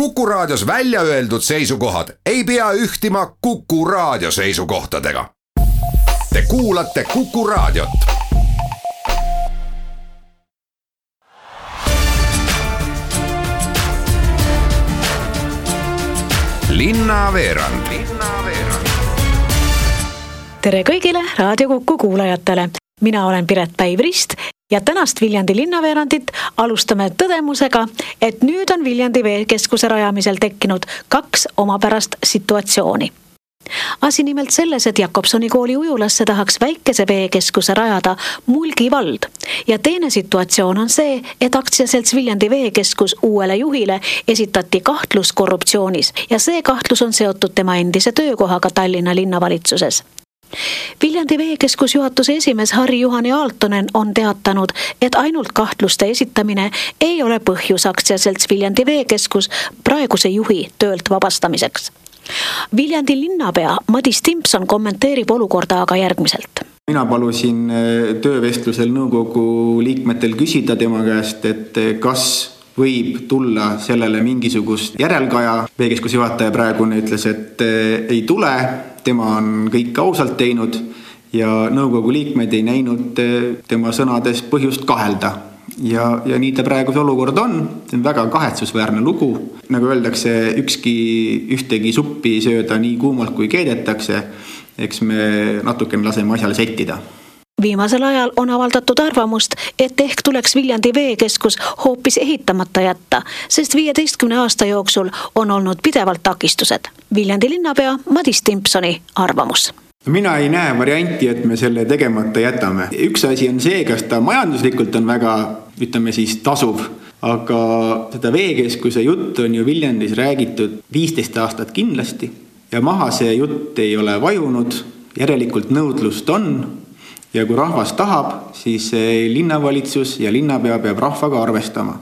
Kuku Raadios välja öeldud seisukohad ei pea ühtima Kuku Raadio seisukohtadega. Te kuulate Kuku Raadiot. linnaveerand tere kõigile Raadio Kuku kuulajatele, mina olen Piret Päiv-Rist ja tänast Viljandi linnaveerandit alustame tõdemusega, et nüüd on Viljandi veekeskuse rajamisel tekkinud kaks omapärast situatsiooni. Asi nimelt selles, et Jakobsoni kooli ujulasse tahaks väikese veekeskuse rajada Mulgi vald ja teine situatsioon on see, et aktsiaselts Viljandi Veekeskus uuele juhile esitati kahtlus korruptsioonis ja see kahtlus on seotud tema endise töökohaga Tallinna linnavalitsuses Viljandi Veekeskus juhatuse esimees Harri-Juhani Aaltonen on teatanud, et ainult kahtluste esitamine ei ole põhjus aktsiaselts Viljandi Veekeskus praeguse juhi töölt vabastamiseks. Viljandi linnapea Madis Timpson kommenteerib olukorda aga järgmiselt mina palusin eh, töövestlusel nõukogu liikmetel küsida tema käest, et eh, kas võib tulla sellele mingisugust järelkaja. veekeskuse juhataja praegune ütles, et eh, ei tule tema on kõik ausalt teinud ja nõukogu liikmed ei näinud eh, tema sõnades põhjust kahelda. ja, ja nii ta praegu see olukord on, see on väga kahetsusväärne lugu. nagu öeldakse, ükski, ühtegi suppi ei sööda nii kuumalt, kui keedetakse. eks me natukene laseme asjale settida viimasel ajal on avaldatud arvamust, et ehk tuleks Viljandi veekeskus hoopis ehitamata jätta, sest viieteistkümne aasta jooksul on olnud pidevalt takistused. Viljandi linnapea Madis Timpsoni arvamus mina ei näe varianti, et me selle tegemata jätame. üks asi on see, kas ta majanduslikult on väga, ütleme siis tasuv, aga seda veekeskuse juttu on ju Viljandis räägitud viisteist aastat kindlasti ja maha see jutt ei ole vajunud, järelikult nõudlust on ja kui rahvas tahab, siis linnavalitsus ja linnapea peab rahvaga arvestama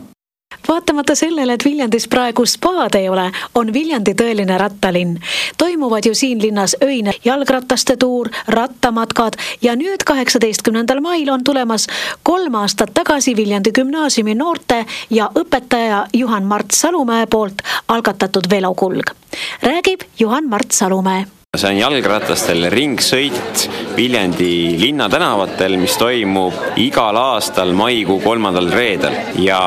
vaatamata sellele, et Viljandis praegu spaad ei ole, on Viljandi tõeline rattalinn. toimuvad ju siin linnas öine jalgrataste tuur, rattamatkad ja nüüd, kaheksateistkümnendal mail on tulemas kolm aastat tagasi Viljandi gümnaasiumi noorte ja õpetaja Juhan-Mart Salumäe poolt algatatud velokulg. räägib Juhan-Mart Salumäe see on jalgratastel ringsõit Viljandi linnatänavatel, mis toimub igal aastal maikuu kolmandal reedel ja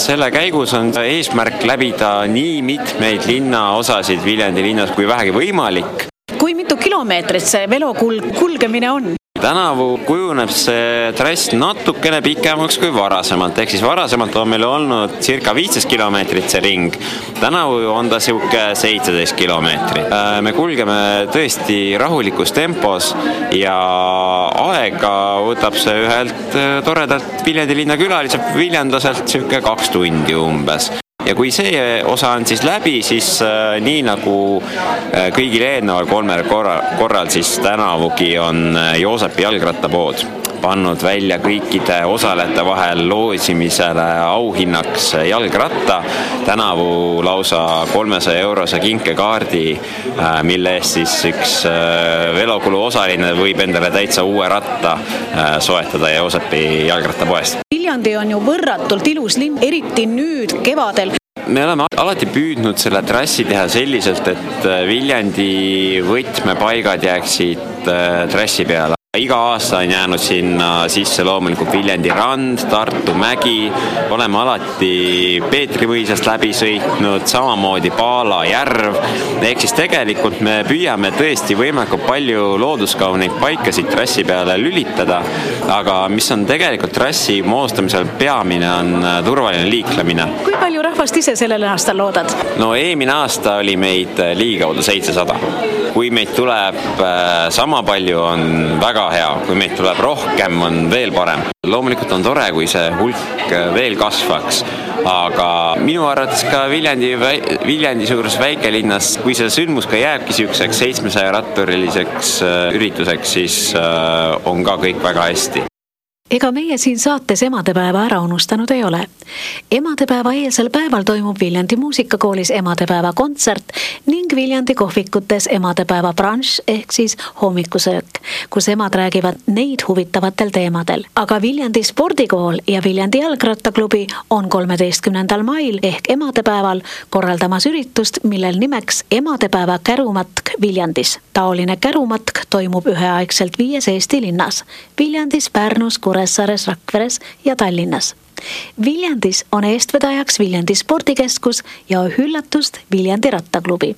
selle käigus on eesmärk läbida nii mitmeid linnaosasid Viljandi linnas kui vähegi võimalik. kui mitu kilomeetrit see velokulg, kulgemine on? Tänavu kujuneb see trass natukene pikemaks kui varasemalt, ehk siis varasemalt on meil olnud circa viisteist kilomeetrit see ring. tänavu on ta sihuke seitseteist kilomeetrit. Äh, me kulgeme tõesti rahulikus tempos ja aega võtab see ühelt äh, toredalt Viljandi linna külaliselt, viljandlaselt sihuke kaks tundi umbes ja kui see osa on siis läbi, siis äh, nii nagu äh, kõigil eelneval kolmel korral, korral, siis tänavugi on äh, Joosepi jalgrattapood pannud välja kõikide osalejate vahel loosimisele auhinnaks jalgratta. tänavu lausa kolmesaja eurose kinkekaardi, mille eest siis üks velokulu osaline võib endale täitsa uue ratta soetada Joosepi jalgrattapoest. Viljandi on ju võrratult ilus linn, eriti nüüd kevadel. Me oleme alati püüdnud selle trassi teha selliselt, et Viljandi võtmepaigad jääksid trassi peale iga aasta on jäänud sinna sisse loomulikult Viljandi rand, Tartu mägi, oleme alati Peetri mõisast läbi sõitnud, samamoodi Paala järv. ehk siis tegelikult me püüame tõesti võimalikult palju looduskauneid paikasid trassi peale lülitada. aga mis on tegelikult trassi moodustamisel peamine, on turvaline liiklemine. kui palju rahvast ise sellel aastal loodad? no eelmine aasta oli meid ligikaudu seitsesada kui meid tuleb äh, sama palju, on väga hea, kui meid tuleb rohkem, on veel parem. loomulikult on tore, kui see hulk äh, veel kasvaks, aga minu arvates ka Viljandi, Viljandi-suuruses väikelinnas, kui see sündmus ka jääbki niisuguseks seitsmesaja ratturiliseks äh, ürituseks, siis on ka kõik väga hästi ega meie siin saates emadepäeva ära unustanud ei ole. emadepäeva eelsel päeval toimub Viljandi muusikakoolis emadepäeva kontsert ning Viljandi kohvikutes emadepäeva brunch ehk siis hommikusöök, kus emad räägivad neid huvitavatel teemadel. aga Viljandi spordikool ja Viljandi jalgrattaklubi on kolmeteistkümnendal mail ehk emadepäeval korraldamas üritust, millel nimeks emadepäeva kärumatk Viljandis. taoline kärumatk toimub üheaegselt viies Eesti linnas Viljandis, Pärnus, Kuressaares, Rakveres ja Tallinnas Viljandis on eestvedajaks Viljandi spordikeskus ja oh üllatust, Viljandi rattaklubi.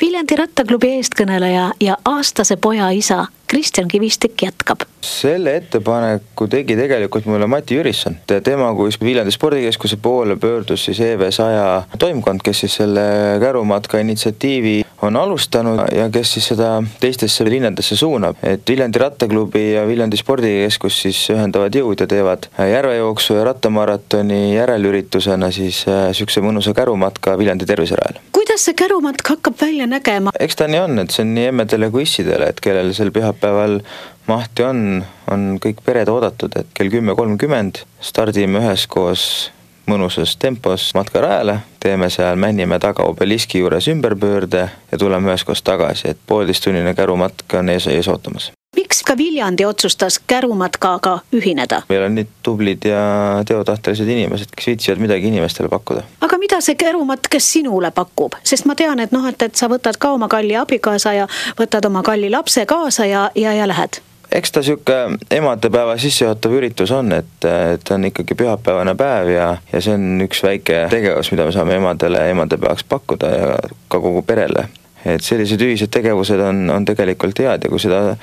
Viljandi rattaklubi eestkõneleja ja aastase poja isa Kristjan Kivistik jätkab. selle ettepaneku tegi tegelikult mulle Mati Jürisson, tema kui Viljandi spordikeskuse poole pöördus siis EV saja toimkond, kes siis selle kärumatka initsiatiivi on alustanud ja kes siis seda teistesse linnadesse suunab, et Viljandi rattaklubi ja Viljandi spordikeskus siis ühendavad jõud ja teevad järvejooksu ja rattamaratoni järelüritusena siis niisuguse äh, mõnusa kärumatka Viljandi terviserajal. Kuidas see kärumatk hakkab välja nägema? eks ta nii on, et see on nii emmedele kui issidele, et kellel sel pühapäeval mahti on, on kõik pered oodatud, et kell kümme kolmkümmend stardime üheskoos mõnusas tempos matkarajale, teeme seal Männimäe taga obeliski juures ümberpöörde ja tuleme üheskoos tagasi, et poolteistunnine kärumatk on ees, ees ootamas miks ka Viljandi otsustas kärumatkaga ühineda? meil on nii tublid ja teotahtelised inimesed, kes viitsivad midagi inimestele pakkuda. aga mida see kärumatk sinule pakub, sest ma tean, et noh, et, et sa võtad ka oma kalli abikaasa ja võtad oma kalli lapse kaasa ja, ja, ja lähed eks ta sihuke emadepäeva sissejuhatav üritus on, et, et on ikkagi pühapäevane päev ja, ja see on üks väike tegevus, mida me saame emadele emadepäevaks pakkuda ja ka kogu perele. et sellised ühised tegevused on, on tegelikult head ja kui seda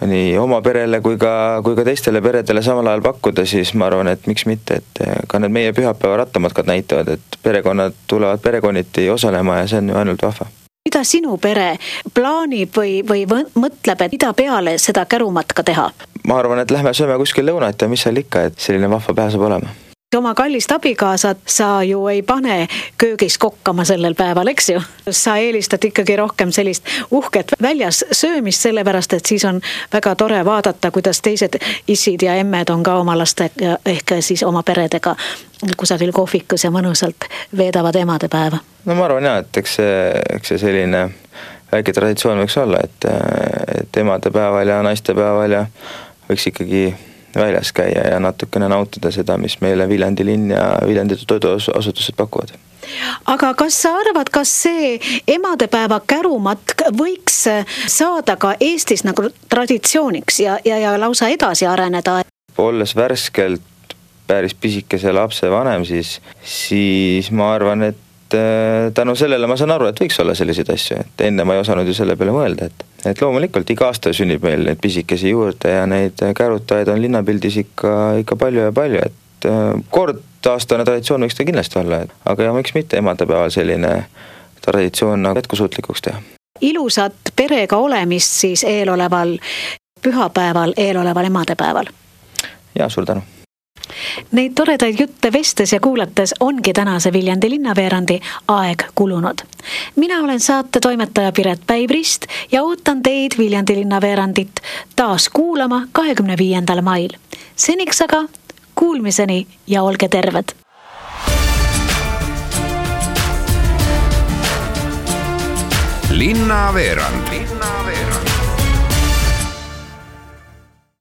nii oma perele kui ka, kui ka teistele peredele samal ajal pakkuda, siis ma arvan, et miks mitte, et ka need meie pühapäeva rattamatkad näitavad, et perekonnad tulevad perekonniti osalema ja see on ju ainult vahva mida sinu pere plaanib või, või mõtleb, et mida peale seda kärumatka teha? ma arvan, et lähme sööme kuskil lõunat ja mis seal ikka, et selline vahva päev saab olema oma kallist abikaasat sa ju ei pane köögis kokkama sellel päeval, eks ju. sa eelistad ikkagi rohkem sellist uhket väljas söömist, sellepärast et siis on väga tore vaadata, kuidas teised issid ja emmed on ka oma lastega ehk siis oma peredega kusagil kohvikus ja mõnusalt veedavad emadepäeva. no ma arvan jaa, et eks see, eks see selline väike traditsioon võiks olla, et, et emadepäeval ja naistepäeval ja võiks ikkagi väljas käia ja natukene nautida seda, mis meile Viljandi linn ja Viljandi toiduasutused pakuvad. aga kas sa arvad, kas see emadepäeva kärumatk võiks saada ka Eestis nagu traditsiooniks ja, ja, ja lausa edasi areneda? olles värskelt päris pisikese lapse vanem, siis, siis ma arvan, et äh, tänu sellele ma saan aru, et võiks olla selliseid asju, et enne ma ei osanud ju selle peale mõelda, et et loomulikult iga aasta sünnib meil neid pisikesi juurde ja neid kärutajaid on linnapildis ikka, ikka palju ja palju, et äh, kord aastane traditsioon võiks ta kindlasti olla, aga ja miks mitte emadepäeval selline traditsioon nagu jätkusuutlikuks teha. ilusat perega olemist siis eeloleval pühapäeval, eeloleval emadepäeval. ja suur tänu Neid toredaid jutte vestes ja kuulates ongi tänase Viljandi linnaveerandi aeg kulunud. mina olen saate toimetaja Piret Päivrist ja ootan teid Viljandi linnaveerandit taas kuulama kahekümne viiendal mail. seniks aga kuulmiseni ja olge terved. linnaveerand